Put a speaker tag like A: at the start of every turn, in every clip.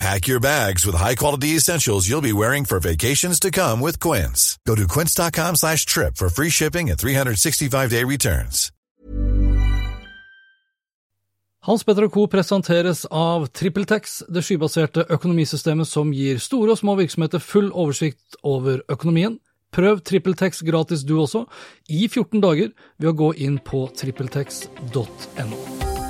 A: Pack your bags with high-quality essentials you'll be wearing for vacations to come with Quince. Go to quince.com slash trip for free shipping and 365-day returns.
B: Hans Petter Co. presenteres av TrippelTex, det skybaserte økonomisystemet som gir store og små virksomheter full oversikt over økonomien. Prøv TrippelTex gratis du også, i 14 dager, ved å gå inn på trippeltex.no.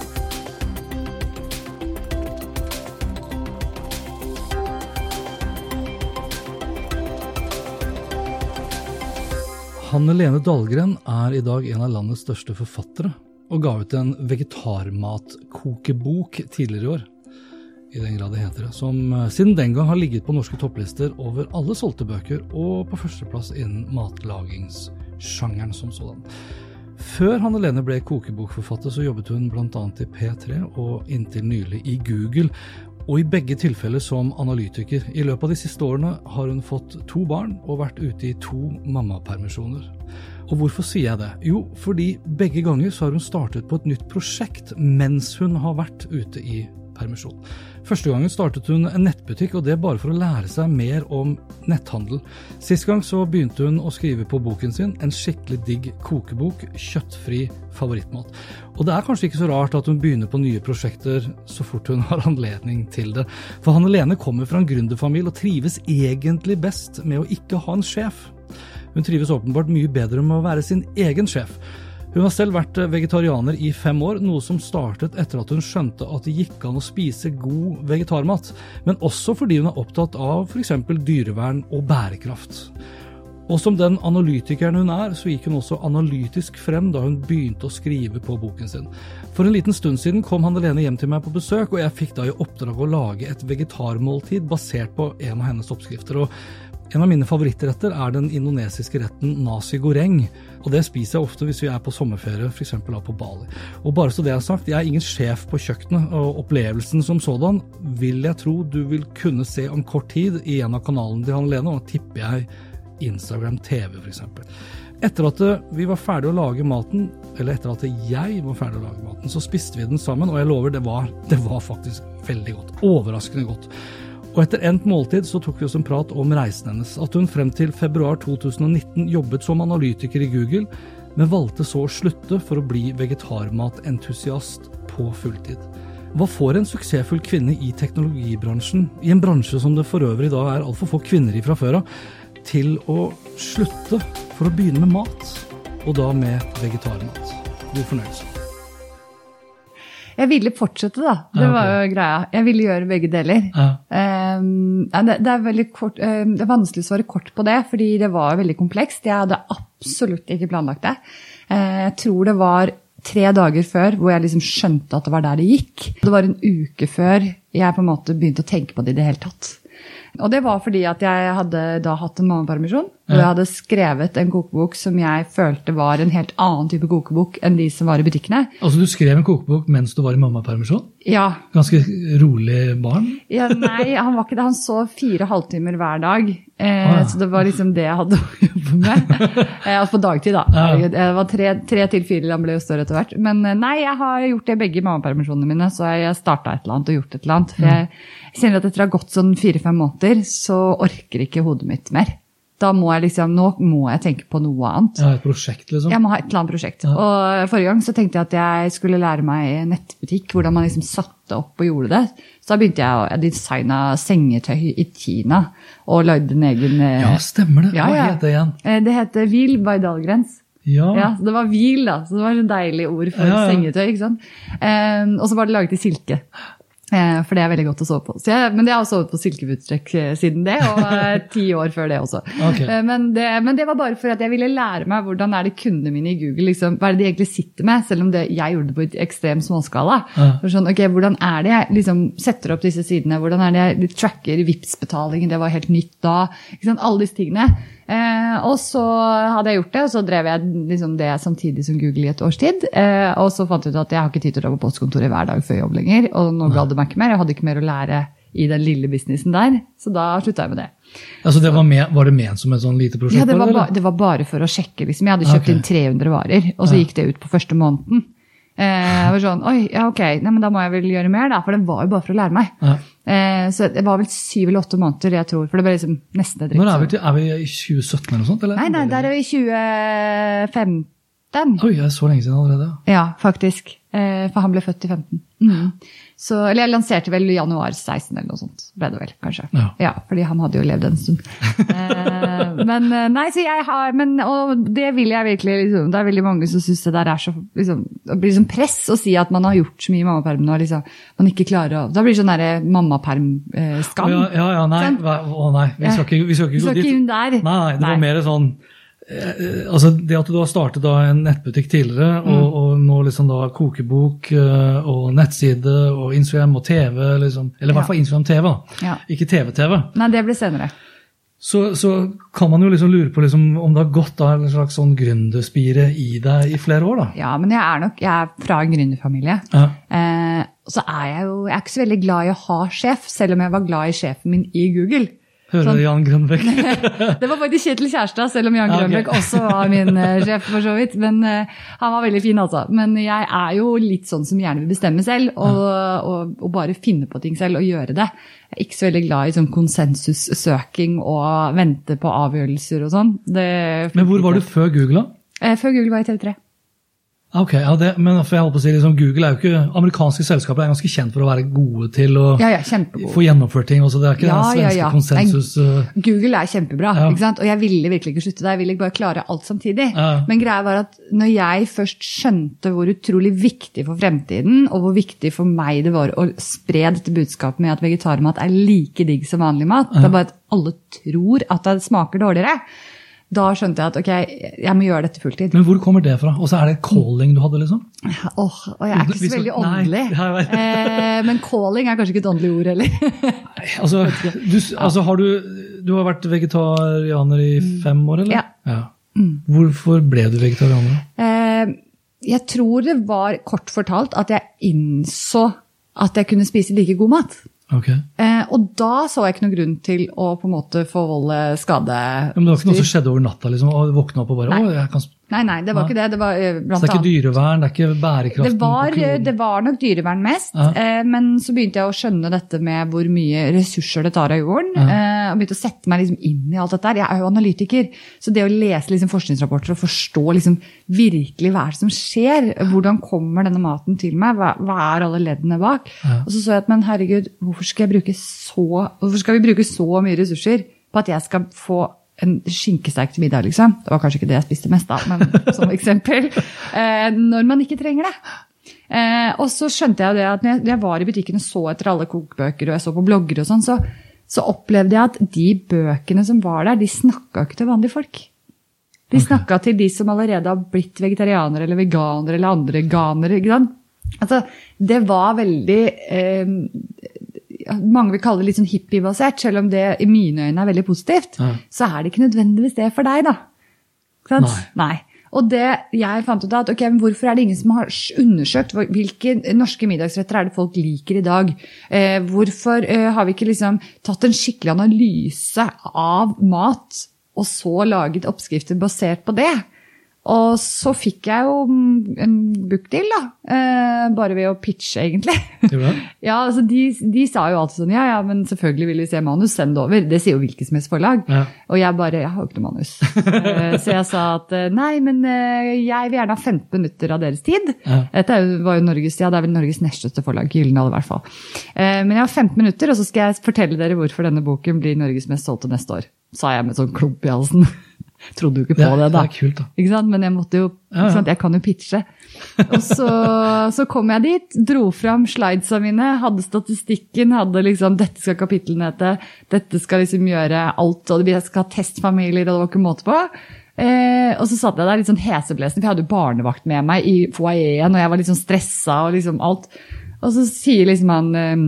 B: Hanne Lene Dahlgren er i dag en av landets største forfattere, og ga ut en vegetarmatkokebok tidligere i år. I den grad det heter det. Som eh, siden den gang har ligget på norske topplister over alle solgte bøker, og på førsteplass innen matlagingssjangeren som sådan. Før Hanne Lene ble kokebokforfatter, så jobbet hun bl.a. i P3 og inntil nylig i Google, og i begge tilfeller som analytiker. I løpet av de siste årene har hun fått to barn og vært ute i to mammapermisjoner. Og hvorfor sier jeg det? Jo, fordi begge ganger så har hun startet på et nytt prosjekt mens hun har vært ute i permisjon. Første gangen startet hun en nettbutikk, og det bare for å lære seg mer om netthandel. Sist gang så begynte hun å skrive på boken sin, en skikkelig digg kokebok, Kjøttfri favorittmat. Og det er kanskje ikke så rart at hun begynner på nye prosjekter så fort hun har anledning til det. For Hanne Lene kommer fra en gründerfamilie og trives egentlig best med å ikke ha en sjef. Hun trives åpenbart mye bedre med å være sin egen sjef. Hun har selv vært vegetarianer i fem år, noe som startet etter at hun skjønte at det gikk an å spise god vegetarmat, men også fordi hun er opptatt av f.eks. dyrevern og bærekraft. Og som den analytikeren hun er, så gikk hun også analytisk frem da hun begynte å skrive på boken sin. For en liten stund siden kom Hanne Lene hjem til meg på besøk, og jeg fikk da i oppdrag å lage et vegetarmåltid basert på en av hennes oppskrifter. og en av mine favorittretter er den indonesiske retten nasi goreng. og Det spiser jeg ofte hvis vi er på sommerferie, f.eks. på Bali. Og bare så det er sagt, jeg er ingen sjef på kjøkkenet, og opplevelsen som sådan vil jeg tro du vil kunne se om kort tid i en av kanalene til Hanne Lene, og tipper jeg Instagram TV f.eks. Etter at vi var ferdig å lage maten, eller etter at jeg var ferdig å lage maten, så spiste vi den sammen, og jeg lover, det var, det var faktisk veldig godt. Overraskende godt. Og etter endt måltid så tok vi oss en prat om reisen hennes. At hun frem til februar 2019 jobbet som analytiker i Google, men valgte så å slutte for å bli vegetarmatentusiast på fulltid. Hva får en suksessfull kvinne i teknologibransjen, i en bransje som det for øvrig da er altfor få kvinner i fra før av, til å slutte for å begynne med mat, og da med vegetarmat? God fornøyelse.
C: Jeg ville fortsette, da. Det var jo greia. Jeg ville gjøre begge deler.
B: Ja.
C: Um, det, det, er kort, um, det, er vanskelig å svare kort på det, fordi det var veldig komplekst. Jeg hadde absolutt ikke planlagt det. Uh, jeg tror det var tre dager før hvor jeg liksom skjønte at det var der det gikk. Det var en uke før jeg på en måte begynte å tenke på det i det hele tatt. Og det var fordi at jeg hadde da hatt en mammapermisjon. Og jeg hadde skrevet en kokebok som jeg følte var en helt annen type kokebok enn de som var i butikkene.
B: Altså du skrev en kokebok mens du var i mammapermisjon?
C: Ja.
B: Ganske rolig barn?
C: Ja, nei, han var ikke det. Han så fire halvtimer hver dag. Eh, ah. Så det var liksom det jeg hadde å jobbe med. eh, altså på dagtid, da. Ja. Det var tre, tre til fire, han ble jo større etter hvert. Men eh, nei, jeg har gjort det i begge mammapermisjonene mine, så jeg starta et eller annet og gjort et eller annet. For jeg, jeg kjenner at etter å ha gått sånn fire-fem måneder, så orker ikke hodet mitt mer da må jeg liksom, nå må jeg tenke på noe annet.
B: Ja, Et prosjekt, liksom?
C: Jeg må ha et eller annet prosjekt. Ja. Og Forrige gang så tenkte jeg at jeg skulle lære meg nettbutikk, hvordan man liksom satte opp og gjorde det. Så da begynte jeg å designe sengetøy i Kina og lagde en egen
B: eh, Ja, stemmer det. Ja, Hva heter det igjen?
C: Eh, det heter Wheel by Dahlgrens.
B: Ja.
C: ja. så Det var hvil, da. Så det var et deilig ord for ja, sengetøy. ikke sant? Um, og så var det laget i silke. Eh, for det er veldig godt å sove på. Jeg, men jeg har sovet på silkefuttrekk eh, siden det, og ti år før det også.
B: Okay.
C: Eh, men, det, men, det, var bare for at jeg ville lære meg hvordan er det kundene mine i Google liksom, hva er det de egentlig sitter med, selv om det, jeg gjorde det på et ekstremt småskala. Ja. Sånn, okay, Hvordan er det jeg liksom, setter opp disse sidene, hvordan er det jeg tracker Vipps-betalingen, det var helt nytt da. Alle disse tingene. Eh, og så hadde jeg gjort det, og så drev jeg liksom det samtidig som Google i et års tid. Eh, og så fant jeg ut at jeg har ikke tid til å dra på postkontoret hver dag før jobb lenger. Og nå gadd det meg ikke mer. Jeg hadde ikke mer å lære i den lille businessen der. Så da slutta jeg med det.
B: Altså det var, med, var det ment som et sånn lite prosjekt?
C: Ja, det var, ba, det var bare for å sjekke. Liksom. Jeg hadde kjøpt
B: okay.
C: inn 300 varer, og så gikk det ut på første måneden. Eh, jeg var sånn, oi, ja ok, Nei, men da må jeg vel gjøre mer, da, for det var jo bare for å lære meg.
B: Ja.
C: Eh, så det var vel syv eller åtte måneder, jeg tror, for det ble liksom nesten et
B: Når er vi, til, er vi i 2017 eller noe sånt? Eller?
C: Nei, nei, der er vi i 2015.
B: Oi, det er så lenge siden allerede. ja.
C: Ja, faktisk. Eh, for han ble født i 15. Mm. Så, eller jeg lanserte vel i januar 16 eller noe sånt, ble det vel, kanskje.
B: Ja.
C: fordi han hadde jo levd en stund. eh, men eh, nei, så jeg har, men, og det vil jeg virkelig, liksom, det er veldig mange som synes det der er så, liksom, det blir sånn press å si at man har gjort så mye i mammapermen, og liksom, man ikke klarer å, da blir det sånn der
B: Å,
C: mammaperm-skam.
B: ja, ja, ja, nei, sånn? å, nei. Vi skal ikke, vi skal ikke gå dit. Nei, nei, det var mer sånn eh, altså Det at du har startet da en nettbutikk tidligere,
C: Mm.
B: og, og nå liksom da kokebok eh, og nettside og Instagram og TV, liksom, eller i hvert fall Instagram TV.
C: Ja.
B: ikke TV-TV,
C: Nei, det blir senere.
B: så, så kan man jo liksom lure på liksom, om det har gått da en slags sånn gründerspire i deg i flere år. da.
C: Ja, men jeg er nok, jeg er fra en gründerfamilie.
B: Ja.
C: Eh, og så er jeg jo jeg er ikke så veldig glad i å ha sjef, selv om jeg var glad i sjefen min i Google.
B: Hører
C: Sånn.
B: du Jan Grønbæk?
C: Det var faktisk Kjetil Kjærstad, selv om Jan
B: Ja, ok.
C: Grønbekk også var min eh, sjef. for så vidt. Men uh, Han var veldig fin, altså. Men jeg er jo litt sånn som gjerne vil bestemme selv, og, og, og bare finne på ting selv og gjøre det. Jeg er ikke så veldig glad i sånn konsensussøking og vente på avgjørelser og sånn.
B: Men hvor var du før Google? da?
C: Eh, Før Google var i TV3.
B: Ok, ja, det, men for jeg holdt på å si, liksom, Google er jo ikke, Amerikanske selskaper er ganske kjent for å være gode til å
C: Ja, ja,
B: få gjennomført ting. Også. Det er ikke
C: Ja,
B: den svenske konsensus... uh,
C: Google er kjempebra, og jeg ville virkelig ikke slutte der. Jeg ville bare klare alt samtidig. Men greia var at når jeg først skjønte hvor utrolig viktig for fremtiden, og hvor viktig for meg det var å spre dette budskapet med at vegetarmat er like digg som vanlig mat, det er bare at alle tror at det smaker dårligere, da skjønte jeg at ok, jeg må gjøre dette fulltid.
B: Men hvor kommer det fra? Og så er det calling du hadde, liksom?
C: Åh, og jeg er ikke så veldig åndelig. eh, men calling er kanskje ikke et åndelig ord heller.
B: Nei, altså, du, altså har du, du har vært vegetarianer i fem år, eller?
C: Ja. Ja. Mm.
B: Hvorfor ble du vegetarianer?
C: Eh, jeg tror det var kort fortalt at jeg innså at jeg kunne spise like god mat.
B: Ok.
C: Eh, og da så jeg ikke noen grunn til å på en måte forvolde skade.
B: Men det var ikke noe som skjedde over natta? liksom, og Våkna opp og bare
C: Nei.
B: å, jeg kan...
C: Nei, nei, det var
B: ja.
C: ikke det. Det var blant
B: Så det er ikke dyrevern, det er ikke bærekraften
C: det var, det var nok dyrevern mest,
B: Ja.
C: eh, men så begynte jeg å skjønne dette med hvor mye ressurser det tar av jorden. Eh, og begynte å sette meg liksom inn i alt dette. Jeg er jo analytiker, så det å lese liksom forskningsrapporter og forstå liksom virkelig hva er det som skjer, hvordan kommer denne maten til meg, hva, hva er alle leddene bak?
B: Ja.
C: Og så så jeg at men herregud, hvorfor skal, så, hvorfor skal vi bruke så mye ressurser på at jeg skal få en skinkesteik til middag, liksom. Det var kanskje ikke det jeg spiste mest av, men som eksempel. Eh, når man ikke trenger det. Eh, og så skjønte jeg det at når jeg, når jeg var i butikken og så etter alle kokebøker og jeg så på blogger og sånn, så, så opplevde jeg at de bøkene som var der, de snakka ikke til vanlige folk. De snakka okay. til de som allerede har blitt vegetarianere eller veganere eller andre ganere. ikke sant? Altså, det var veldig eh, Mange vil kalle det litt sånn hippiebasert, selv om det i mine øyne er veldig positivt.
B: Ja.
C: Så er det ikke nødvendigvis det for deg, da. Sant?
B: Nei.
C: Nei. Og det jeg fant ut av, at ok, men hvorfor er det ingen som har undersøkt hvilke norske middagsretter er det folk liker i dag? Eh, hvorfor eh, har vi ikke liksom tatt en skikkelig analyse av mat, og så laget oppskrifter basert på det? Og så fikk jeg jo en bookdeal, da. Eh, bare ved å pitche, egentlig. Ja, altså de, de sa jo alltid sånn ja, ja, men selvfølgelig vil vi se manus, send det over. Det sier jo hvilket som helst forlag.
B: Ja.
C: Og jeg bare jeg har jo ikke noe manus. Eh, så jeg sa at eh, nei, men eh, jeg vil gjerne ha 15 minutter av deres tid.
B: Ja.
C: Dette var jo Norges, ja, det er vel Norges nest største forlag, Gyldendal i hvert fall. Eh, men jeg har 15 minutter, og så skal jeg fortelle dere hvorfor denne boken blir Norges mest solgte neste år. Sa jeg med sånn klump i halsen. Trodde jo ikke på
B: Ja,
C: det, da.
B: det er kult, da.
C: Men jeg måtte jo, jeg kan jo pitche. Og så, så kom jeg dit, dro fram slidesa mine, hadde statistikken, hadde liksom dette skal kapitlene hete, dette skal liksom gjøre alt, og jeg skal ha testfamilier, og det var ikke måte på. Eh, og så satt jeg der litt sånn heseblesende, for jeg hadde jo barnevakt med meg i foajeen, og jeg var litt sånn stressa og liksom alt. Og så sier liksom han, eh,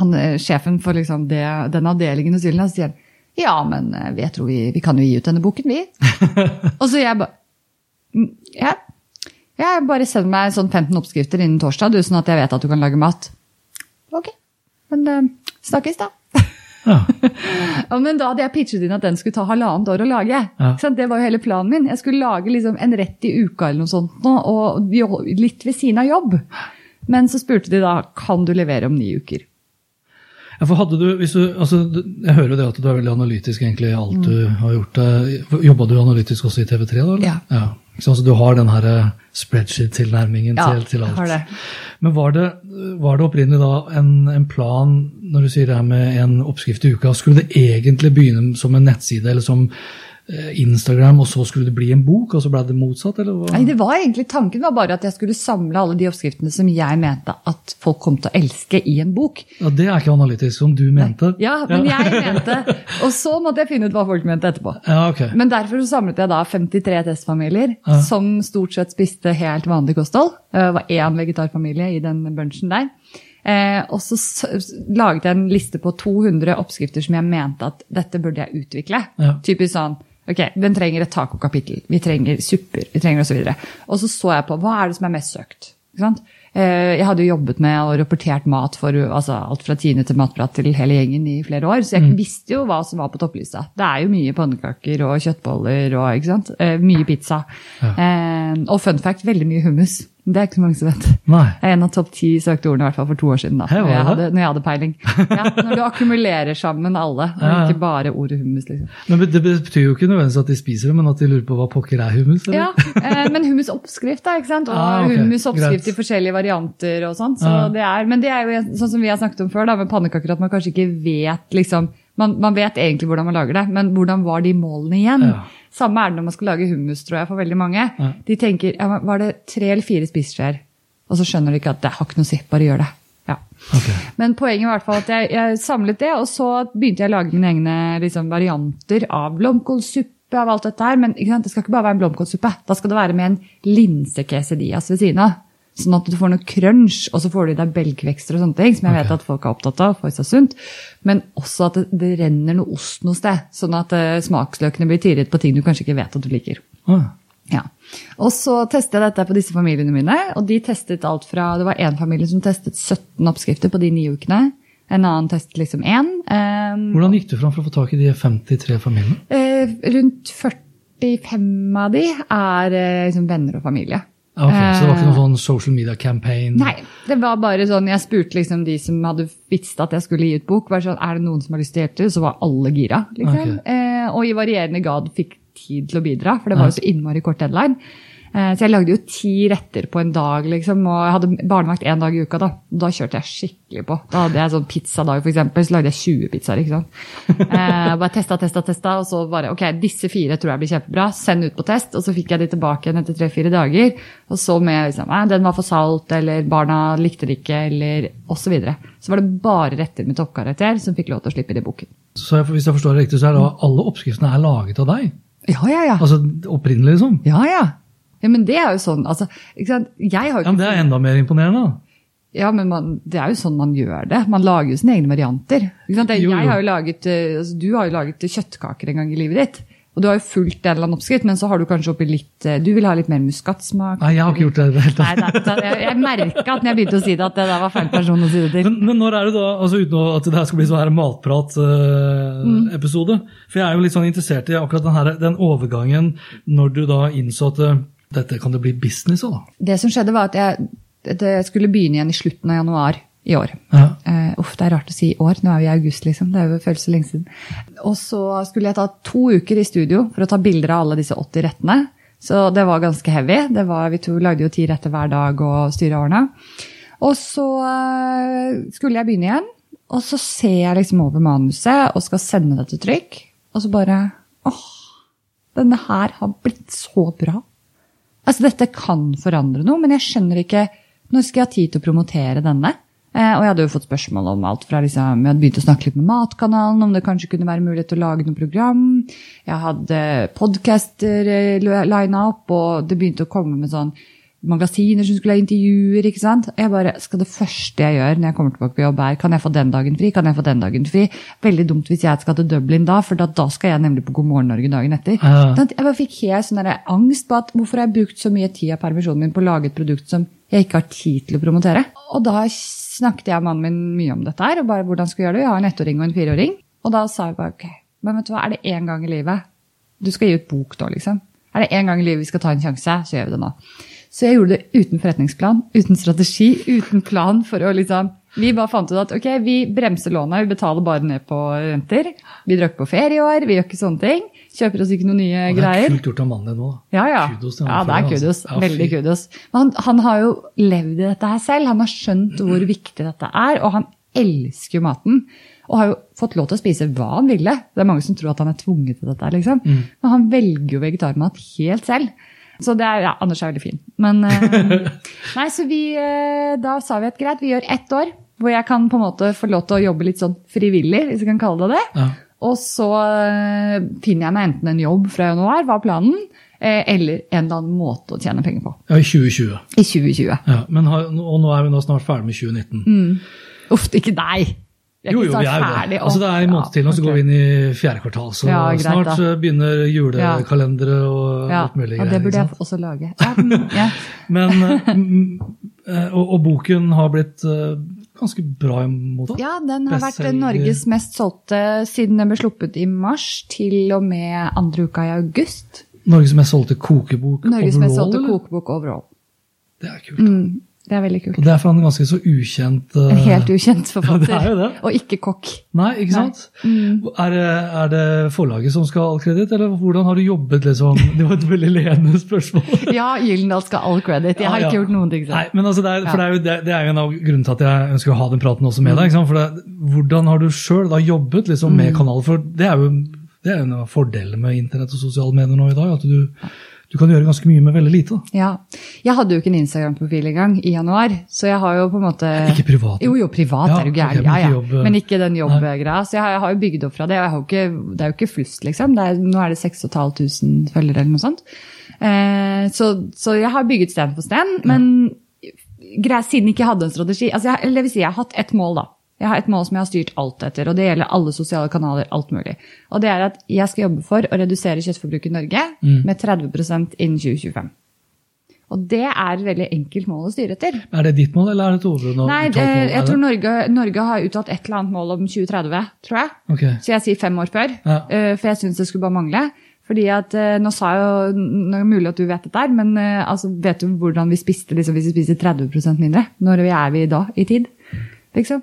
C: han eh, sjefen for liksom det, den avdelingen hos Gyldendal, sier han Ja, men eh, jeg tror vi, vi kan jo gi ut denne boken, vi. og så jeg bare «Mm, ja. Jeg bare send meg sånn 15 oppskrifter innen torsdag, du, sånn at jeg vet at du kan lage mat. Ok, men uh, snakkes, da.
B: Ja.
C: Men da hadde jeg pitchet inn at den skulle ta halvannet år å lage.
B: Ja.
C: Det var jo hele planen min. Jeg skulle lage liksom en rett i uka eller noe sånt, nå, og litt ved siden av jobb. Men så spurte de da kan du levere om ni uker.
B: Ja, for hadde du, hvis du, altså, Jeg hører jo det at du er veldig analytisk egentlig i alt du
C: Mm.
B: har gjort. Eh, Jobba du analytisk også i TV3? da? eller?
C: Ja.
B: ja. Så du har den her eh, spreadsheet-tilnærmingen
C: Ja,
B: til, til alt.
C: har det.
B: Men var det, var det opprinnelig da en, en plan, når du sier det her med en oppskrift i uka, skulle det egentlig begynne som en nettside eller som Instagram, og så skulle det bli en bok, og så ble det motsatt?
C: Nei, det var egentlig, Tanken var bare at jeg skulle samle alle de oppskriftene som jeg mente at folk kom til å elske i en bok.
B: Ja, Det er ikke analytisk, som du mente?
C: Ja, men jeg mente, Og så måtte jeg finne ut hva folk mente etterpå.
B: Ja, ok.
C: Men derfor så samlet jeg da 53 testfamilier
B: Ja.
C: som stort sett spiste helt vanlig kosthold. Det var én vegetarfamilie i den bunchen der. Eh, og så laget jeg en liste på 200 oppskrifter som jeg mente at dette burde jeg utvikle.
B: Ja.
C: Typisk sånn Ok, Den trenger et tacokapittel, vi trenger supper, vi trenger osv. Og, og så så jeg på hva er det som er mest søkt. Eh, Jeg hadde jo jobbet med og rapportert mat for altså alt fra Tine til Matprat til hele gjengen i flere år, så jeg visste jo hva som var på topplista. Det er jo mye pannekaker og kjøttboller og? Eh, mye pizza. Ja. Og fun fact, veldig mye hummus. Det er ikke så mange som vet.
B: Nei.
C: Jeg er en av topp ti søkte ordene i hvert fall for to år siden. da,
B: Hei,
C: når, jeg hadde, når jeg hadde peiling. Ja, når du akkumulerer sammen alle, og
B: Ja,
C: ikke bare ordet hummus. liksom.
B: Men det betyr jo ikke nødvendigvis at de spiser det, men at de lurer på hva pokker er hummus? eller?
C: Ja, eh, men hummusoppskrift, da. ikke sant? Og
B: Ah, okay.
C: hummusoppskrift i forskjellige varianter og sånn. Så
B: ah.
C: det er, men det er jo sånn som vi har snakket om før, da, med pannekaker, at man kanskje ikke vet liksom man, man vet egentlig hvordan man lager det, men hvordan var de målene igjen?
B: Ja.
C: Samme er det når man skal lage hummus, tror jeg, for veldig mange.
B: Ja.
C: De tenker ja, var det tre eller fire spiseskjeer? Og så skjønner de ikke at det har ikke noe å si, bare gjør det. Ja.
B: Okay.
C: Men poenget var i hvert fall at jeg, jeg samlet det, og så begynte jeg å lage mine egne liksom, varianter av blomkålsuppe av alt dette her. Men det skal ikke bare være en blomkålsuppe. Da skal det være med en linsekesedias ved siden av. Sånn at du får noe crunch, og så får du i deg belgvekster og sånne ting, som jeg vet
B: okay.
C: at folk er opptatt av for seg sunt. Men også at det, det renner noe ost noe sted, sånn at uh, smaksløkene blir tirret på ting du kanskje ikke vet at du liker.
B: Ah,
C: Ja. Og så testet jeg dette på disse familiene mine, og de testet alt fra Det var én familie som testet 17 oppskrifter på de ni ukene. En annen testet liksom én. Um,
B: Hvordan gikk du fram for å få tak i de 53 familiene?
C: Uh, rundt 45 av de er uh, liksom venner og familie.
B: Ja, ok, Så det var ikke noen sånn social media campaign?
C: Nei, det var bare sånn, jeg spurte liksom de som hadde visst at jeg skulle gi ut bok, bare sånn, er det noen som har lyst til å hjelpe til? Så var alle gira, liksom.
B: Okay.
C: Eh, og i varierende grad fikk tid til å bidra, for det var jo så innmari kort deadline. Eh, så jeg lagde jo ti retter på en dag, liksom, og jeg hadde barnevakt én dag i uka. Da Da kjørte jeg skikkelig på. Da hadde jeg sånn pizzadag, for eksempel, så lagde jeg 20 pizzaer. ikke sant? Eh, bare testa, testa, testa, og så bare ok, disse fire tror jeg blir kjempebra. Send ut på test. Og så fikk jeg de tilbake igjen etter tre-fire dager. Og så med liksom, eh, den var for salt, eller barna likte det ikke, eller osv. Så, videre. så var det bare retter med toppkarakter som fikk lov til å slippe det i boken.
B: Så Hvis jeg forstår det riktig, så er da alle oppskriftene er laget av deg?
C: Ja, ja, ja.
B: Altså opprinnelig, liksom?
C: Ja, ja. Ja, men det er jo sånn, altså, ikke sant? Jeg har jo
B: Ja, men Det er enda mer imponerende. da.
C: Ja, men man, det er jo sånn man gjør det. Man lager jo sine egne varianter. Ikke sant? Jeg,
B: Jo, jo.
C: jeg har jo laget, eh, altså, du har jo laget kjøttkaker en gang i livet ditt. Og du har jo fulgt en eller annen oppskrift, men så har du kanskje oppi litt eh, Du vil ha litt mer muskatsmak.
B: Nei, jeg har ikke gjort det i det hele tatt.
C: nei, jeg, jeg merka at når jeg begynte å si det, at det der var feil person å si det til.
B: Men, men når er det da, altså uten at det her skal bli sånn her matprat-episode For jeg er jo litt sånn interessert i akkurat den, her, den overgangen når du da innså at eh, dette kan det bli business av.
C: Det som skjedde, var at jeg, det skulle begynne igjen i slutten av januar i år.
B: Ja.
C: Uh, uff, det er rart å si år. Nå er vi i august, liksom. Det er jo føles så lenge siden. Og så skulle jeg ta to uker i studio for å ta bilder av alle disse 80 rettene. Så det var ganske heavy. Det var, vi to lagde jo ti retter hver dag og styra årene. Og så uh, skulle jeg begynne igjen, og så ser jeg liksom over manuset og skal sende det til trykk. Og så bare åh, denne her har blitt så bra. Altså, dette kan forandre noe, men jeg skjønner ikke Når skal jeg ha tid til å promotere denne? Eh, og jeg hadde jo fått spørsmål om alt fra liksom, Jeg hadde begynt å snakke litt med Matkanalen, om det kanskje kunne være mulighet til å lage noe program. Jeg hadde podcaster eh, lina opp, og det begynte å komme med sånn magasiner som skulle ha intervjuer. ikke sant? Jeg bare, skal Det første jeg gjør når jeg kommer tilbake på jobb, er kan jeg få den dagen fri? Kan jeg få den dagen fri? Veldig dumt hvis jeg skal til Dublin da, for da, da skal jeg nemlig på God morgen Norge dagen etter.
B: Ja.
C: Jeg bare fikk helt sånn angst på at hvorfor har jeg brukt så mye tid av permisjonen min på å lage et produkt som jeg ikke har tid til å promotere? Og da snakket jeg og mannen min mye om dette her, og bare hvordan skal jeg gjøre det. Jeg har en ettåring og en fireåring. Og da sa jeg bare ok, men vet du hva, er det én gang i livet du skal gi ut bok da, liksom? Er det én gang i livet vi skal ta en sjanse, så gjør vi det nå. Så jeg gjorde det uten forretningsplan, uten strategi, uten plan for å liksom Vi bare fant ut at ok, vi bremser lånet, vi betaler bare ned på renter. Vi drar ikke på ferie i år, vi gjør ikke sånne ting. Kjøper oss ikke noen nye
B: Og det er
C: greier.
B: kult gjort av mannen din nå.
C: Ja, ja.
B: Kudos til
C: ja, det er kudos.
B: altså.
C: Veldig kudos. Men han, han har jo levd i dette her selv. Han har skjønt hvor viktig dette er, og han elsker jo maten. Og har jo fått lov til å spise hva han ville. Det er mange som tror at han er tvunget til dette. liksom.
B: Mm.
C: Men han velger jo vegetarmat helt selv. Så det er, ja, Anders er veldig fin. Men eh, Nei, så vi eh, Da sa vi at greit, vi gjør ett år hvor jeg kan på en måte få lov til å jobbe litt sånn frivillig, hvis jeg kan kalle det det.
B: Ja.
C: Og så eh, finner jeg meg enten en jobb fra januar, var planen, eller en eller annen måte å tjene penger på.
B: ja, i 2020.
C: I 2020.
B: Ja, men har, og nå er vi nå snart ferdig med 2019.
C: Uff, ikke deg! Vi er
B: Jo, jo, vi er
C: ferdig.
B: Altså, det er en måned til, og så går vi inn i fjerde kvartal. Så
C: Ja, greit,
B: snart
C: da.
B: begynner julekalendere og
C: ja,
B: alt mulig greier.
C: og det burde jeg også lage. Ja, mm.
B: Men, eh, eh, og, og boken har blitt eh, ganske bra mottatt.
C: ja, den har vært Norges mest solgte siden den ble sluppet i mars til og med andre uka i august.
B: Norges mest solgte kokebok
C: Norges mest solgte kokebok overall.
B: Det er kult.
C: Mm, det er veldig kult.
B: Og det er fra en ganske så ukjent uh,
C: En helt ukjent forfatter.
B: Ja, det er jo det.
C: Og ikke kokk.
B: Nei, ikke sant?
C: Mm.
B: Er, det, er det forlaget som skal ha all kreditt, eller hvordan har du jobbet? liksom? Det var et veldig ledende spørsmål.
C: Ja, Gyldendal skal ha all credit. Jeg har
B: Ja, ja.
C: ikke gjort noen ting selv.
B: Nei, men altså det, er, for det, er jo, det, det er jo en av grunnene til at jeg ønsker å ha den praten også med
C: Mm.
B: deg. Ikke sant? For det, hvordan har du sjøl jobbet liksom,
C: Mm.
B: med kanalen? For det er jo det er jo en av fordelene med internett og sosiale medier nå i dag. at du, du kan gjøre ganske mye med veldig lite. Da.
C: Ja. Jeg hadde jo ikke en Instagram-profil engang i januar, så jeg har jo på en måte
B: Ikke privat.
C: Jo, jo, privat
B: Ja,
C: er du
B: ok,
C: gæren.
B: men
C: ja, ja. Men ikke den jobbgreia. Så jeg har, jeg har jo bygd opp fra det. og jeg har jo ikke, det er jo ikke flust, liksom. Det er, nå er det 6500 følgere eller noe sånt. Eh, så, så jeg har bygget sten for sten. Men grei, siden jeg ikke hadde en strategi altså jeg, Eller det vil si, jeg har hatt ett mål, da. Jeg har et mål som jeg har styrt alt etter, og det gjelder alle sosiale kanaler. alt mulig. Og det er at jeg skal jobbe for å redusere kjøttforbruket i Norge med 30% innen 2025. Og det er et veldig enkelt mål å styre etter.
B: Er det ditt mål, eller er det et overordnet
C: Nei, det, jeg tror Norge, Norge har uttalt et eller annet mål om 2030, tror jeg.
B: Okay.
C: Så jeg sier fem år før,
B: Ja.
C: eh, for jeg syns det skulle bare mangle. Fordi at, eh, Nå sa jeg jo nå er det mulig at du vet dette, her, men eh, altså, vet du hvordan vi spiste liksom, hvis vi spiser 30% mindre? Når er vi da i tid? Liksom?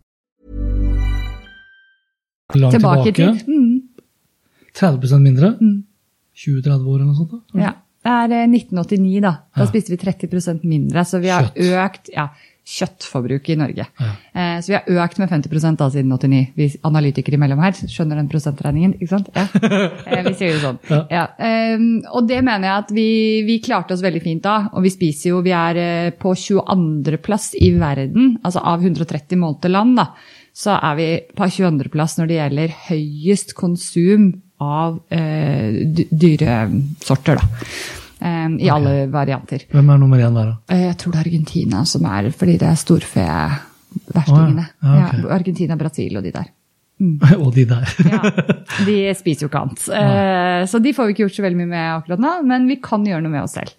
B: Langt
C: Tilbake
B: tilbake.
C: Mm.
B: 30 mindre? 20-30 år eller noe sånt? da?
C: Ja. Det er eh, 1989, da. Da
B: Ja.
C: spiste vi 30% mindre. Så vi har
B: Kjøtt.
C: økt ja, kjøttforbruket i Norge. Eh, så vi har økt med 50 da siden 89. Vi analytikere imellom her skjønner den prosentregningen, ikke sant? Ja. Eh, vi sier det sånn. Ja. Ehm, og det mener jeg at vi, vi klarte oss veldig fint da. Og vi spiser jo Vi er eh, på 22. plass i verden, altså av 130 målte land, da. Så er vi på 22.-plass når det gjelder høyest konsum av eh, dy- dyresorter. Da. Eh, I alle varianter.
B: Hvem er nummer én der, da?
C: Eh, Jeg tror det er Argentina som er fordi det er storfeverstingene.
B: Oh, ja, ja, okay.
C: Ja, Argentina, Brasil og de der.
B: Og de der.
C: Ja, de spiser jo ikke annet. Eh, Så de får vi ikke gjort så veldig mye med akkurat nå, men vi kan gjøre noe med oss selv.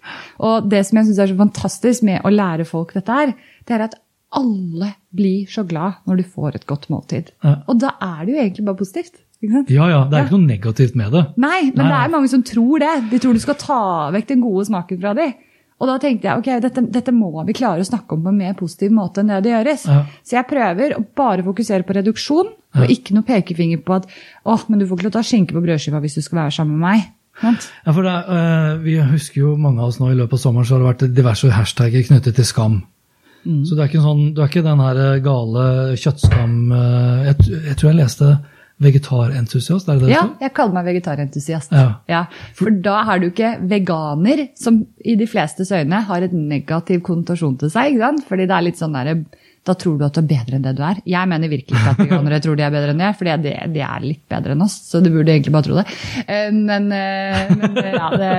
C: Og det som jeg syns er så fantastisk med å lære folk dette her, det er at alle blir så glad når du får et godt måltid.
B: Ja.
C: Og da er det jo egentlig bare positivt.
B: Ja ja, det er ikke noe negativt med det.
C: Nei, men
B: Nei,
C: det er mange som tror det. De tror du skal ta vekk den gode smaken fra dem. Og da tenkte jeg ok, dette, dette må vi klare å snakke om på en mer positiv måte enn det det gjøres.
B: Ja.
C: Så jeg prøver å bare fokusere på reduksjon, og ikke noe pekefinger på at åh, men du får ikke lov til å ta skinke på brødskiva hvis du skal være sammen med meg.
B: Ja, for det, eh, Vi husker jo mange av oss nå i løpet av sommeren så har det vært diverse hashtagger knyttet til skam.
C: Mm.
B: Så det er ikke sånn, du er ikke den her eh, gale kjøttskam eh, jeg, jeg tror jeg leste vegetarentusiast, er det det du
C: Ja, jeg kaller meg vegetarentusiast.
B: Ja.
C: For da har du ikke veganer, som i de flestes øyne har et negativ konnotasjon til seg. Fordi det er litt sånn der, Da tror du at du er bedre enn det du er. Jeg mener virkelig ikke at veganere tror de er bedre enn jeg, for de, de er litt bedre enn oss. Så du burde egentlig bare tro det. Eh, Men, eh, men, eh, ja, det,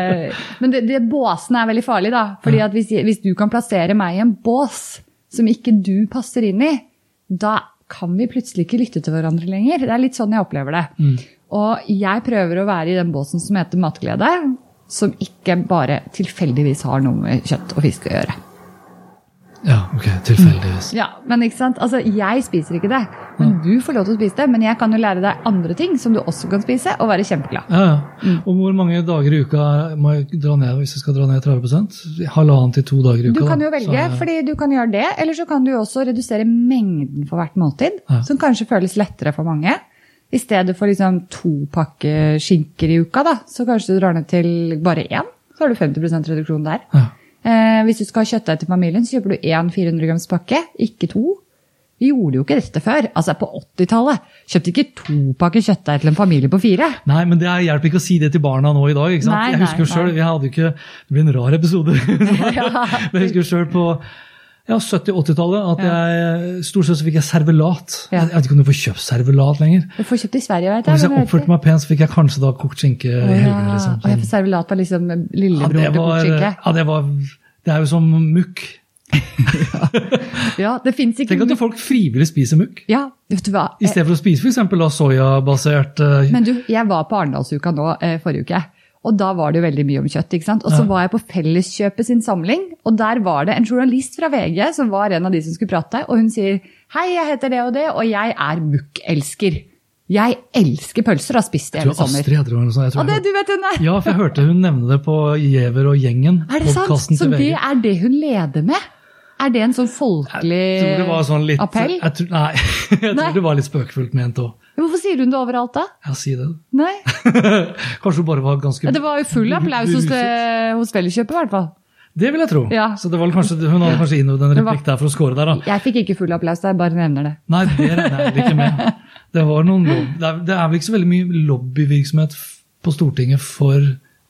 C: men det, det båsen er veldig farlig, da. Fordi at hvis, hvis du kan plassere meg i en bås som ikke du passer inn i, da kan vi plutselig ikke lytte til hverandre lenger. Det er litt sånn jeg opplever det. Og jeg prøver å være i den båsen som heter matglede, som ikke bare tilfeldigvis har noe med kjøtt og fisk å gjøre.
B: Ja, ok, tilfeldigvis.
C: Ja, Men ikke sant? Altså, jeg spiser ikke det, men du får lov til å spise det. Men jeg kan jo lære deg andre ting som du også kan spise, og være kjempeglad.
B: Ja, ja.
C: Mm.
B: Og hvor mange dager i uka må jeg dra ned hvis jeg skal dra ned 30% Halvannen til to dager i uka.
C: Du kan jo velge,
B: jeg-
C: fordi du kan gjøre det, eller så kan du også redusere mengden for hvert måltid,
B: Ja.
C: som kanskje føles lettere for mange. I stedet for liksom to pakke skinker i uka, da, så kanskje du drar ned til bare én. Så har du 50% reduksjon der.
B: Ja.
C: Eh, hvis du skal ha kjøttdeig til familien, så kjøper du én 400 grams pakke, ikke to. Vi gjorde jo ikke dette før. Altså På 80-tallet kjøpte ikke to pakker kjøttdeig til en familie på fire.
B: Nei, men det er- hjelper ikke å si det til barna nå i dag. ikke sant?
C: Nei,
B: jeg husker jo
C: nei.
B: vi hadde jo ikke, Det blir en rar episode. Men jeg husker jo selv på ja, 70-80-tallet at jeg stort sett så fikk jeg servelat.
C: Ja.
B: Jeg vet ikke om du får kjøpt servelat lenger.
C: Du får kjøpt i Sverige, vet
B: Og hvis
C: jeg.
B: jeg oppførte meg pent, så fikk jeg kanskje da kokt skinke i helgene. liksom.
C: Og jeg får servelat på liksom lillebror
B: ja,
C: til
B: kokt
C: skinke?
B: ja, det var Det er jo som mukk.
C: Ja, det fins ikke
B: Tenk at folk frivillig spiser mukk.
C: Ja, vet du hva.
B: I stedet for å spise f.eks. soyabasert uh...
C: Men du, jeg var på Arendalsuka nå eh, forrige uke. Og da var det jo veldig mye om kjøtt. ikke sant? Og så var jeg på Felleskjøpet sin samling, og der var det en journalist fra VG som var en av de som skulle prate, og hun sier hei, jeg heter det og det, og jeg er mukkelsker. Jeg elsker pølser og har spist det hele sommer.
B: Astrid sånt. Jeg tror
C: Og det du vet hun er!
B: Ja, for jeg hørte hun nevne det på Giæver og gjengen.
C: Er det sant? Så det er det hun leder med? Er det en sånn folkelig
B: sånn litt,
C: appell?
B: Jeg tror, nei, jeg
C: Nei.
B: tror det var litt spøkefullt ment òg.
C: Hvorfor sier hun det overalt, da?
B: Ja, si det.
C: Nei,
B: Kanskje hun bare var ganske
C: Det var jo full applaus hos, eh, hos Felleskjøpet, i hvert fall.
B: Det vil jeg tro.
C: Ja.
B: Så det var kanskje, hun hadde kanskje innøvd en replikk der for å score der, da.
C: Jeg fikk ikke full applaus, jeg bare nevner det.
B: Nei, det regner jeg ikke med. Det, var noen det, det er vel ikke så veldig mye lobbyvirksomhet på Stortinget for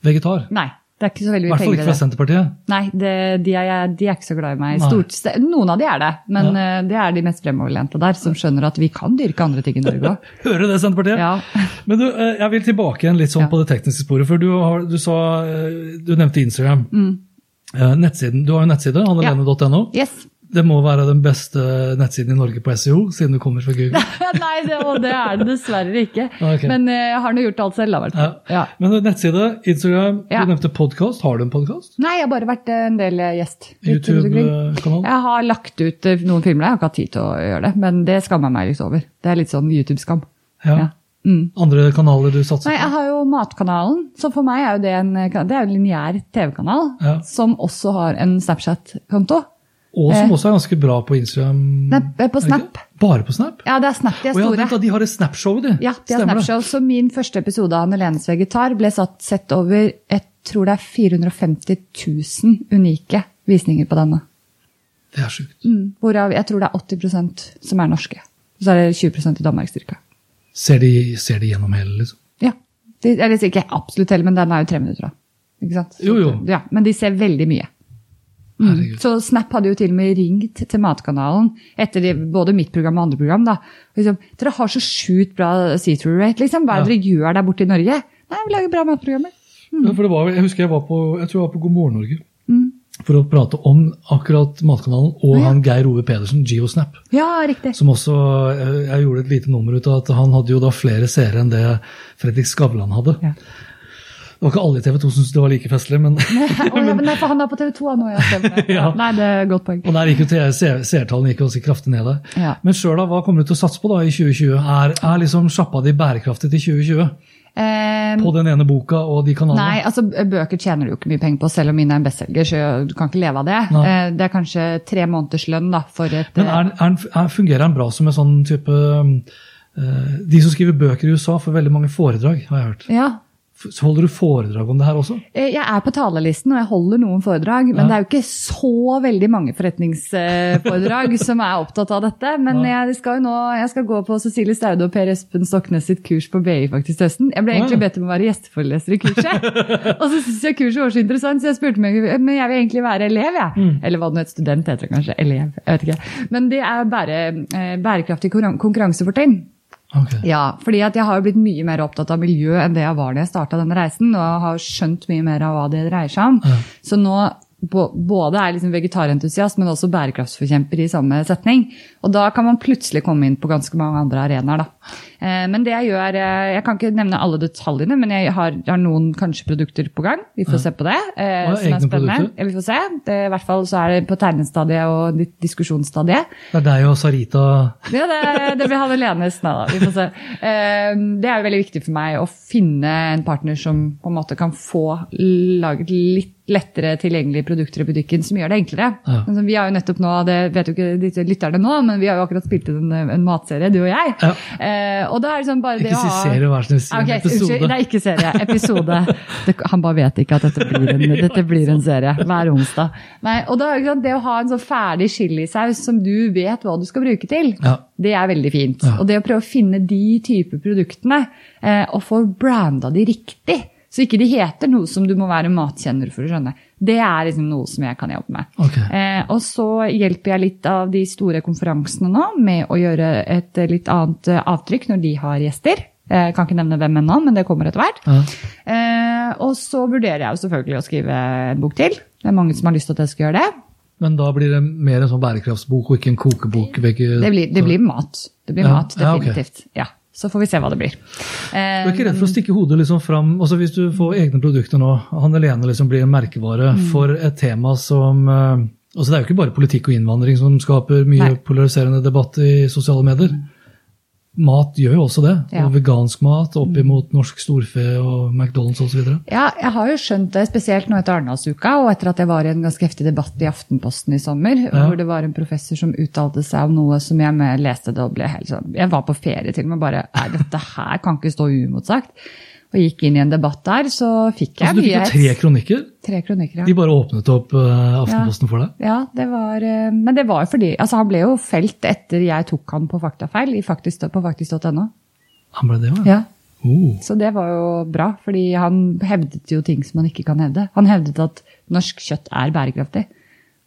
B: vegetar.
C: Nei, det er ikke så veldig
B: I
C: mye
B: hvert fall ikke
C: i
B: fra
C: det.
B: Senterpartiet.
C: Nei, det, de, er, de er ikke så glad i meg. Stort, noen av de er det, men eh, det er de mest fremoverlente der, som skjønner at vi kan dyrke andre ting i Norge òg.
B: Hører det, Senterpartiet?
C: Ja.
B: Men du, eh, jeg vil tilbake igjen litt sånn
C: Ja.
B: på det tekniske sporet. For du, har, du, sa, eh, du nevnte Instagram.
C: Mm.
B: Nettsiden, du har jo nettside, hannelene.no.
C: Yes.
B: Det må være den beste nettsiden i Norge på SEO, siden du kommer fra Google.
C: Nei, det, og det er det dessverre ikke.
B: Okay.
C: Men eh, jeg har nå gjort alt selv,
B: Ja.
C: Ja.
B: Men nettside, Instagram,
C: Ja.
B: du nevnte podkast. Har du en podkast?
C: Nei, jeg har bare vært eh, en del eh, gjest.
B: YouTube-kanal?
C: Jeg har lagt ut eh, noen filmer, jeg har ikke hatt tid til å gjøre det, men det skammer jeg meg litt over. Det er litt sånn YouTube-skam.
B: Ja.
C: Ja. Mm.
B: Andre kanaler du satser
C: Nei, jeg har jo Matkanalen, så for meg er jo det en, det er en lineær TV-kanal,
B: Ja.
C: som også har en Snapchat-konto.
B: Og som
C: Eh.
B: også er ganske bra på Instagram?
C: Snap- eh, på Snap.
B: Bare på Snap?
C: Ja, det er Snap de er store.
B: Og ja, de har et Snap-show, de.
C: Ja, de har Snap-show. Så min første episode av Melenes vegetar ble satt, sett over jeg tror det er 450 000 unike visninger på denne.
B: Det er sjukt.
C: Mm, hvorav jeg tror det er 80% som er norske. Så er det 20% i Danmark cirka.
B: Ser de, ser de gjennom hele, liksom?
C: Ja. De, eller ikke absolutt heller, men den er jo tre minutter, da. Ikke sant?
B: Jo, jo.
C: Ja, men de ser veldig mye.
B: Herregud.
C: Så Snap hadde jo til og med ringt til Matkanalen etter de, både mitt program og andre program. da. Liksom, dere har så sjukt bra see-through rate, liksom. Hva er det dere gjør der borte i Norge? Nei, vi lager bra matprogrammer.
B: Ja, for det var, jeg husker jeg var på, jeg tror jeg var på God morgen Norge
C: Mm.
B: for å prate om akkurat Matkanalen og
C: Ja.
B: han Geir Ove Pedersen, GeoSnap.
C: Ja, riktig.
B: Som også, jeg, jeg gjorde et lite nummer ut av at han hadde jo da flere seere enn det Fredrik Skavlan hadde. Var ikke alle i TV 2 som syntes det var like festlig, men
C: oh, ja, men nei, for han er på TV 2 nå, ja.
B: Ja.
C: Nei, det er et godt poeng.
B: Og der gikk jo seertallene gikk også kraftig ned der.
C: Ja.
B: Men sjøl, hva kommer du til å satse på da i 2020? Er, er liksom sjappa di bærekraftig til 2020?
C: Um,
B: På den ene boka og de kanalene?
C: Nei, altså bøker tjener du jo ikke mye penger på, selv om mine er en bestselger, så du kan ikke leve av det.
B: Nei.
C: Eh, det er kanskje tre måneders lønn da, for et
B: Men er, er, er, fungerer den bra som en sånn type eh, De som skriver bøker i USA, får veldig mange foredrag, har jeg hørt.
C: Ja,
B: Så holder du foredrag om det her også?
C: Eh, Jeg er på talerlisten og jeg holder noen foredrag, men
B: Ja.
C: det er jo ikke så veldig mange forretningsforedrag som er opptatt av dette. Men
B: Ja.
C: jeg skal jo nå jeg skal gå på Cecilie Staude og Per Espen Stoknes sitt kurs på BI faktisk til høsten. Jeg ble egentlig bedt om å være gjesteforeleser i kurset. og så syntes jeg kurset var så interessant, så jeg spurte meg men jeg vil egentlig være elev. Jeg.
B: Mm.
C: Eller hva det nå heter, student heter det kanskje. Elev. jeg vet ikke. Men det er bare eh, bærekraftig konkurran- konkurransefortrinn.
B: Ok.
C: Ja, fordi jeg har blitt mye mer opptatt av miljø enn det jeg var da jeg starta denne reisen, og har skjønt mye mer av hva det dreier seg om.
B: Ja.
C: Så nå både er liksom vegetarentusiast, men også bærekraftsforkjemper i samme setning. Og da kan man plutselig komme inn på ganske mange andre arenaer, da. Eh, men det jeg gjør eh, Jeg kan ikke nevne alle detaljene, men jeg har, har noen kanskje produkter på gang. Vi får se på det.
B: Ja, er
C: som er spennende. vi får se. Det, I hvert fall så er det på tegnestadiet og diskusjonsstadiet.
B: Det er deg og Sarita
C: Ja, det, det blir han Lenes. Nei da, vi får se. Eh, Det er jo veldig viktig for meg å finne en partner som på en måte kan få laget litt lettere tilgjengelige produkter i butikken, som gjør det enklere.
B: Ja.
C: Altså, Vi har jo nettopp nå, det vet jo ikke lytterne nå, men vi har jo akkurat spilt inn en, en matserie, du og jeg.
B: Ja.
C: Eh, og da er det sånn bare det
B: Ikke
C: å
B: si
C: ha
B: serie, vær så snill. Si
C: Ok,
B: en episode.
C: Unnskyld, det er ikke serie. Episode. Det, han bare vet ikke at dette blir en, dette blir en serie hver onsdag. Nei, og da, ikke sant, Det å ha en sånn ferdig chilisaus som du vet hva du skal bruke til,
B: Ja.
C: det er veldig fint. Og det å prøve å finne de type produktene eh, og få branda de riktig, så ikke de heter noe som du må være matkjenner for å skjønne, det er liksom noe som jeg kan jobbe med.
B: Okay.
C: Eh, og så hjelper jeg litt av de store konferansene nå med å gjøre et eh, litt annet eh, avtrykk når de har gjester. Eh, Jeg kan ikke nevne hvem ennå, men det kommer etter hvert.
B: Ja.
C: Eh, og så vurderer jeg jo selvfølgelig å skrive en bok til. Det er mange som har lyst til at jeg skal gjøre det.
B: Men da blir det mer en sånn bærekraftsbok og ikke en kokebok? Begge,
C: Det blir, det blir mat. Det blir
B: Ja,
C: mat, definitivt. Ja, Så får vi se hva det blir.
B: Du er ikke redd for å stikke hodet liksom fram altså Hvis du får egne produkter nå, han alene liksom blir en merkevare
C: Mm.
B: for et tema som eh, altså Det er jo ikke bare politikk og innvandring som skaper mye
C: Nei.
B: polariserende debatt i sosiale medier. Mat gjør jo også det.
C: Ja.
B: Og vegansk mat opp imot norsk storfe og McDonald's osv.
C: Ja, jeg har jo skjønt det, spesielt nå etter Arendalsuka, og etter at jeg var i en ganske heftig debatt i Aftenposten i sommer,
B: Ja.
C: hvor det var en professor som uttalte seg om noe som jeg med leste det og ble helt sånn Jeg var på ferie til og med bare Nei, dette her kan ikke stå uimotsagt. Og gikk inn i en debatt der, så fikk jeg
B: Altså, du fikk
C: mye
B: jo tre kronikker.
C: Tre kronikker, ja.
B: De bare åpnet opp uh, Aftenposten for deg.
C: Ja, det var, uh, men det var fordi altså Han ble jo felt etter jeg tok han på faktafeil i faktisk, på faktisk.no.
B: Han ble det, jo.
C: Ja.
B: Oh.
C: Så det var jo bra, fordi han hevdet jo ting som man ikke kan hevde. Han hevdet at norsk kjøtt er bærekraftig.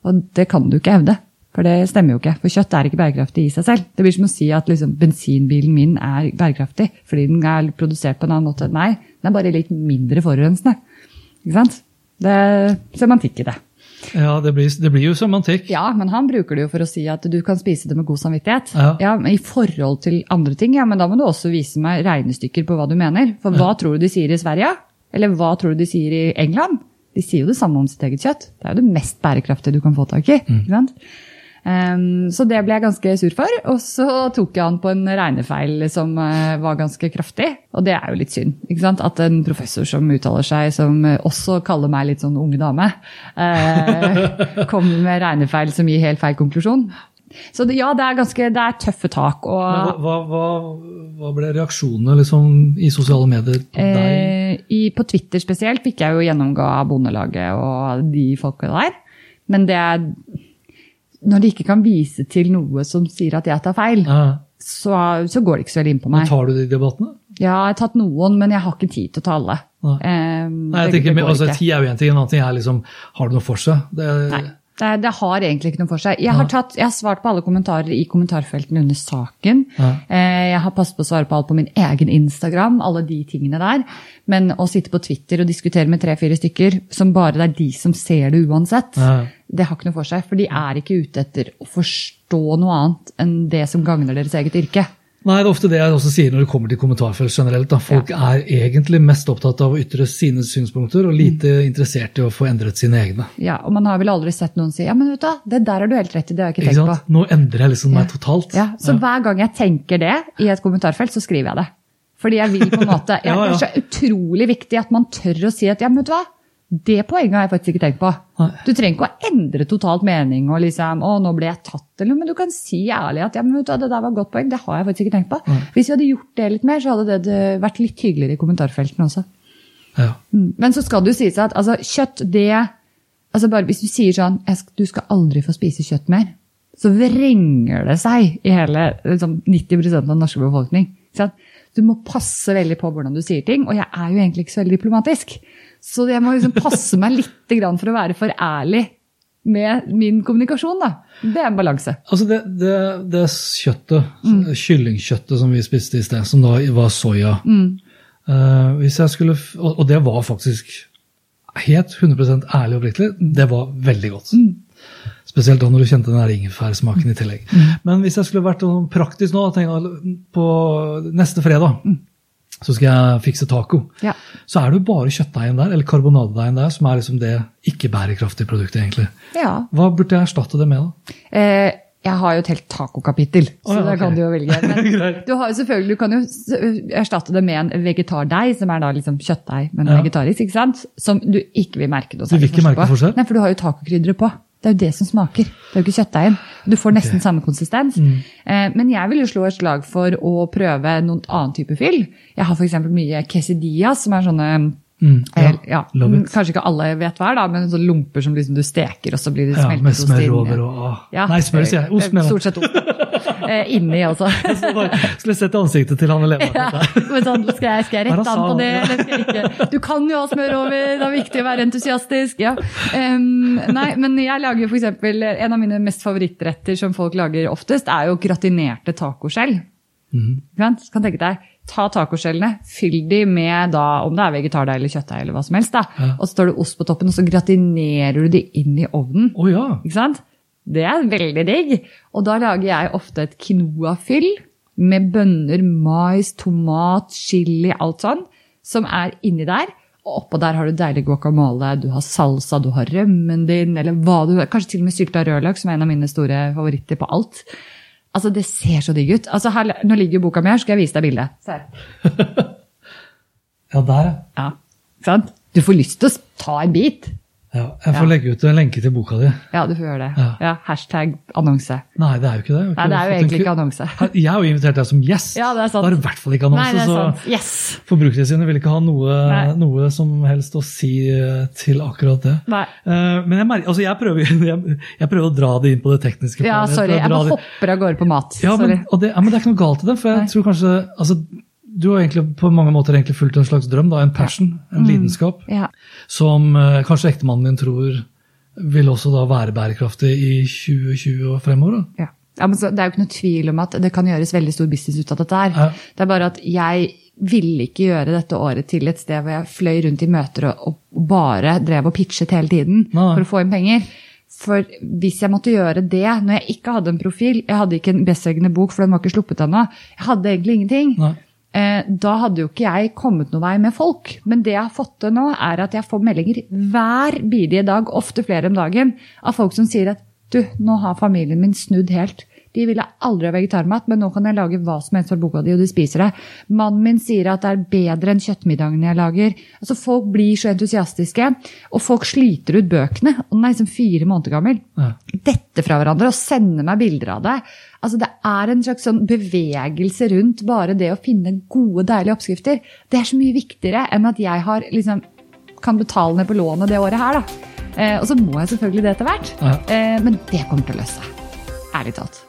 C: Og det kan du ikke hevde, for det stemmer jo ikke. For kjøtt er ikke bærekraftig i seg selv. Det blir som å si at liksom, bensinbilen min er bærekraftig fordi den er produsert på en annen måte. Nei, den er bare litt mindre forurensende. Ikke sant? Det er semantikk i det.
B: Ja, det blir, det blir jo semantikk.
C: Ja, men han bruker det jo for å si at du kan spise det med god samvittighet.
B: Ja.
C: men I forhold til andre ting, ja, men da må du også vise meg regnestykker på hva du mener. For hva tror du de sier i Sverige? Eller hva tror du de sier i England? De sier jo det samme om sitt eget kjøtt. Det er jo det mest bærekraftige du kan få tak i. ikke sant? Ehm, så det ble jeg ganske sur for. Og så tok jeg han på en regnefeil som eh, var ganske kraftig. Og det er jo litt synd. ikke sant? At en professor som uttaler seg, som eh, også kaller meg litt sånn unge dame, eh, kommer med regnefeil som gir helt feil konklusjon. Så det, ja, det er ganske, det er tøffe tak. Og
B: hva, hva, hva, hva ble reaksjonene liksom, i sosiale medier på deg?
C: eh, i, på Twitter spesielt fikk jeg jo gjennomgå av Bondelaget og de folka der. Men det er Når de ikke kan vise til noe som sier at jeg tar feil,
B: Ja.
C: så, så går det ikke så veldig inn på
B: Men
C: meg.
B: tar du de debattene?
C: Ja, jeg har tatt noen, men jeg har ikke tid til å ta alle.
B: Nei.
C: Um,
B: Nei, jeg
C: det-
B: tenker,
C: det
B: men, altså, Tid er jo én ting, en annen ting er liksom Har det noe for seg? Det,
C: Nei. Det, det har egentlig ikke noe for seg. Jeg har, tatt, jeg har svart på alle kommentarer i kommentarfeltene under saken.
B: Ja.
C: Eh, Jeg har passet på å svare på alt på min egen Instagram, alle de tingene der. Men å sitte på Twitter og diskutere med tre-fire stykker, som bare det er de som ser det uansett,
B: Ja.
C: det har ikke noe for seg. For de er ikke ute etter å forstå noe annet enn det som gagner deres eget yrke.
B: Nei, det er ofte det jeg også sier når det kommer til kommentarfelt generelt. Da. Folk er egentlig mest opptatt av å ytre sine synspunkter, og lite interessert i å få endret sine egne.
C: Ja, Og man har vel aldri sett noen si ja, men vet du det der har du helt rett i, det har jeg ikke
B: Ikke
C: tenkt på.
B: sant? Nå endrer jeg liksom meg totalt.
C: Ja, så hver gang jeg tenker det i et kommentarfelt, så skriver jeg det. Fordi jeg vil på en måte, ja,
B: Ja, ja.
C: Det er så utrolig viktig at man tør å si at ja, men vet du hva, det poenget har jeg faktisk ikke tenkt på. Du trenger ikke å endre totalt mening og liksom, å, nå ble jeg tatt, eller noe, men du kan si ærlig at ja, men vet du det der var et godt poeng, det har jeg faktisk ikke tenkt på. Hvis vi hadde gjort det litt mer, så hadde det- vært litt hyggeligere i kommentarfeltene også.
B: Ja.
C: Mm. Men så skal det jo sies at altså, kjøtt, det altså bare Hvis du sier sånn Du skal aldri få spise kjøtt mer. Så vrenger det seg i hele liksom, 90 av den norske befolkning. Ikke? Du må passe veldig på hvordan du sier ting, og jeg er jo egentlig ikke så veldig diplomatisk. Så jeg må liksom passe meg litt for å være for ærlig med min kommunikasjon. da. Det er en balanse.
B: Altså det, det, det kjøttet,
C: Mm.
B: kyllingkjøttet som vi spiste i sted, som da var soya
C: Mm.
B: uh, hvis jeg skulle, Og og det var faktisk helt 100% ærlig og oppriktig, det var veldig godt.
C: Mm.
B: Spesielt da når du kjente den ingefærsmaken i tillegg.
C: Mm.
B: Men hvis jeg skulle vært praktisk nå, tenk, på neste fredag så skal jeg fikse taco.
C: Ja.
B: Så er det jo bare kjøttdeigen der, eller karbonadedeigen der, som er liksom det ikke-bærekraftige produktet, egentlig.
C: ja.
B: Hva burde jeg erstatte det med, da?
C: Eh, jeg har jo et helt tacokapittel, så
B: Å ja,
C: okay.
B: da
C: kan du jo velge. Men du, har jo selvfølgelig, du kan jo erstatte det med en vegetardeig, som er da liksom kjøttdeig, men vegetarisk, ikke sant? Som du ikke vil merke noe
B: ikke merke
C: på.
B: forskjell?
C: Nei, for du har jo tacokrydderet på. Det er jo det som smaker. Det er jo ikke kjøttdeigen. Du får nesten samme konsistens.
B: Mm.
C: Eh, men jeg vil jo slå et slag for å prøve noen annen type fyll. Jeg har f.eks. mye quesadillas, som er sånne
B: Mm, ja,
C: eh, ja. Kanskje ikke alle vet hva er, da, men sånne lumper som liksom du steker, og så blir det smeltet
B: Ja, med smør over og.
C: Ja,
B: Nei, smør, sier jeg. Ost,
C: med.
B: mener.
C: Stort sett ost. Eh, inni, altså.
B: Skulle sett ansiktet til han eleven.
C: Ja, men sånn, skal, jeg, skal jeg
B: er
C: rette an
B: han
C: på det, eller skal jeg ikke? Du kan jo ha smør over, det er viktig å være entusiastisk. Ja. Um, nei, men jeg lager jo eksempel, En av mine mest favorittretter som folk lager oftest, er jo gratinerte tacoskjell. Mm. Kan tenke deg, Ta tacoskjellene, fyll de med da, om det er vegetardeig eller kjøttdeig, eller hva som helst, da.
B: Ja.
C: og så står det ost på toppen, og så gratinerer du de inn i ovnen.
B: Å ja.
C: Ikke sant? Det er veldig digg. Og da lager jeg ofte et quinoa-fyll med bønner, mais, tomat, chili, alt sånn, som er inni der. Og oppå der har du deilig guacamole, du har salsa, du har rømmen din, eller hva du Kanskje til og med sylta rødløk, som er en av mine store favoritter på alt. Altså, Det ser så digg ut. Altså, her, Nå ligger jo boka mi her, skal jeg vise deg bildet. Se her.
B: Ja, der, ja.
C: Ja, sant? Du får lyst til å ta en bit.
B: Ja. Jeg får
C: Ja.
B: legge ut en lenke til boka di.
C: Ja, du får gjøre det.
B: Ja.
C: Ja, Hashtag annonse.
B: Nei, det er jo ikke det. Ikke
C: Nei, det er jo egentlig ikke annonse.
B: Jeg har jo invitert deg som gjest.
C: Ja, det er sant.
B: Da er det i hvert fall ikke
C: Nei,
B: annonse.
C: det er
B: så
C: sant. Yes!
B: Forbrukerne vil ikke ha noe, noe som helst å si eh, til akkurat det.
C: Nei.
B: Uh, Men jeg, merker, altså jeg, prøver, jeg, jeg prøver å dra det inn på det tekniske.
C: Ja, sorry. Jeg
B: jeg
C: bare hopper av gårde på mat.
B: Ja,
C: sorry.
B: men, og det, ja, men det er ikke noe galt i det. For jeg
C: Nei.
B: tror kanskje altså, Du har egentlig på mange måter egentlig fulgt en slags drøm, da, en passion, en
C: Mm.
B: lidenskap,
C: Ja.
B: som eh, kanskje ektemannen din tror vil også da være bærekraftig i 2020 og fremover.
C: Ja. Ja, men så, det er jo ikke noe tvil om at det kan gjøres veldig stor business ut av dette her.
B: Ja.
C: Det er bare at jeg ville ikke gjøre dette året til et sted hvor jeg fløy rundt i møter og, og bare drev og pitchet hele tiden
B: Nei.
C: for å få inn penger. For hvis jeg måtte gjøre det når jeg ikke hadde en profil, jeg hadde ikke en bestselgende bok, for den var ikke sluppet ennå, jeg hadde egentlig ingenting.
B: Nei.
C: Eh, da hadde jo ikke jeg kommet noen vei med folk. Men det jeg har fått til nå, er at jeg får meldinger hver bidige dag, ofte flere om dagen, av folk som sier at du, nå har familien min snudd helt. De ville aldri ha vegetarmat, men nå kan jeg lage hva som helst for boka di, og de spiser det. Mannen min sier at det er bedre enn kjøttmiddagene jeg lager. Altså, Folk blir så entusiastiske, og folk sliter ut bøkene. Og den er liksom fire måneder gammel
B: Ja.
C: dette fra hverandre og sender meg bilder av det. Altså Det er en slags sånn bevegelse rundt bare det å finne gode, deilige oppskrifter. Det er så mye viktigere enn at jeg har, liksom, kan betale ned på lånet det året her. da. Eh, og så må jeg selvfølgelig det etter hvert.
B: Ja.
C: Eh, men det kommer til å løse seg. Ærlig talt.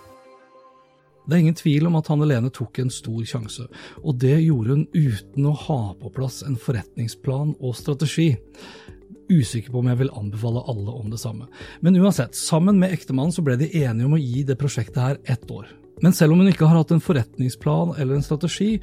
B: Det er ingen tvil om at Hanne Lene tok en stor sjanse, og det gjorde hun uten å ha på plass en forretningsplan og strategi. usikker på om jeg vil anbefale alle om det samme. Men uansett, sammen med ektemannen så ble de enige om å gi det prosjektet her ett år. Men selv om hun ikke har hatt en forretningsplan eller en strategi,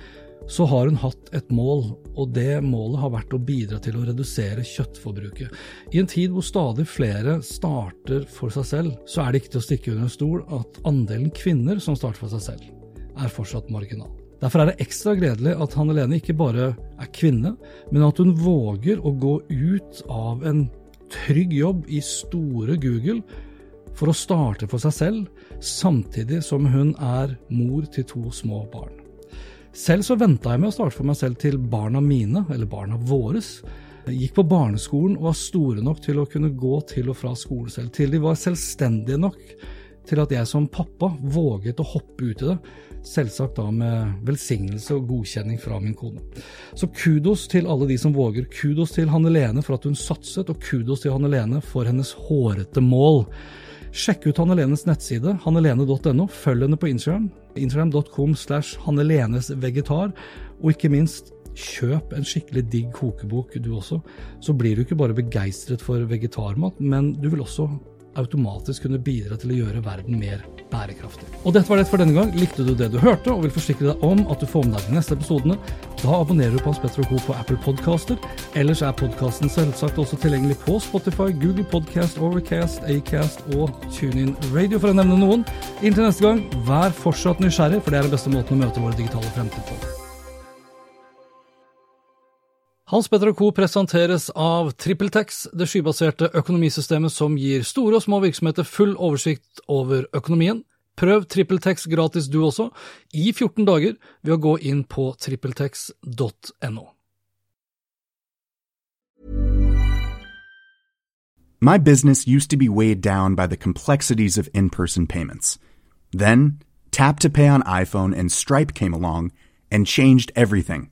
B: så har hun hatt et mål, og det målet har vært å bidra til å redusere kjøttforbruket. I en tid hvor stadig flere starter for seg selv, så er det ikke til å stikke under en stol at andelen kvinner som starter for seg selv, er fortsatt marginal. Derfor er det ekstra gledelig at Hanne Lene ikke bare er kvinne, men at hun våger å gå ut av en trygg jobb i store Google for å starte for seg selv, samtidig som hun er mor til to små barn. Selv så venta jeg med å starte for meg selv til barna mine, eller barna våres, gikk på barneskolen og var store nok til å kunne gå til og fra skolen selv, til de var selvstendige nok til at jeg som pappa våget å hoppe ut i det, selvsagt da med velsignelse og godkjenning fra min kone. Så kudos til alle de som våger, kudos til Hanne Lene for at hun satset, og kudos til Hanne Lene for hennes hårete mål. Sjekk ut Hannelenes nettside, hannelene.no. Følg henne på Instagram, instagram.com slash hannelenesvegetar, og ikke minst Kjøp en skikkelig digg kokebok, du også. Så blir du ikke bare begeistret for vegetarmat, men du vil også automatisk kunne bidra til å gjøre verden mer bærekraftig. Og dette var det for denne gang. Likte du det du hørte og vil forsikre deg om at du får med deg de neste episodene, da abonnerer du på Hans Petter og Co. på Apple Podcaster. Ellers er podkasten selvsagt også tilgjengelig på Spotify, Google Podcast, Overcast, Acast og TuneIn Radio, for å nevne noen. Inntil neste gang, vær fortsatt nysgjerrig, for det er den beste måten å møte våre digitale fremtid på. Hans Petter Co. presenteres av TrippelTex, det skybaserte økonomisystemet som gir store og små virksomheter full oversikt over økonomien. Prøv TrippelTex gratis du også, i 14 dager, ved å gå inn på trippeltex.no.
D: My business used to be weighed down by the complexities of in person payments. Then, Tap to Pay on iPhone and Stripe came along and changed everything.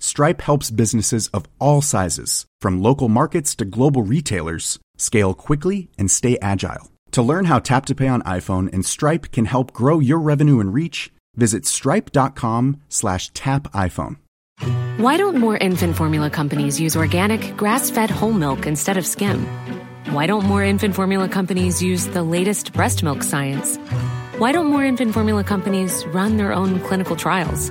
D: Stripe helps businesses of all sizes, from local markets to global retailers, scale quickly and stay agile. To learn how Tap to Pay on iPhone and Stripe can help grow your revenue and reach, visit stripe.com/tapiphone.
E: Why don't more infant formula companies use organic, grass-fed whole milk instead of skim? Why don't more infant formula companies use the latest breast milk science? Why don't more infant formula companies run their own clinical trials?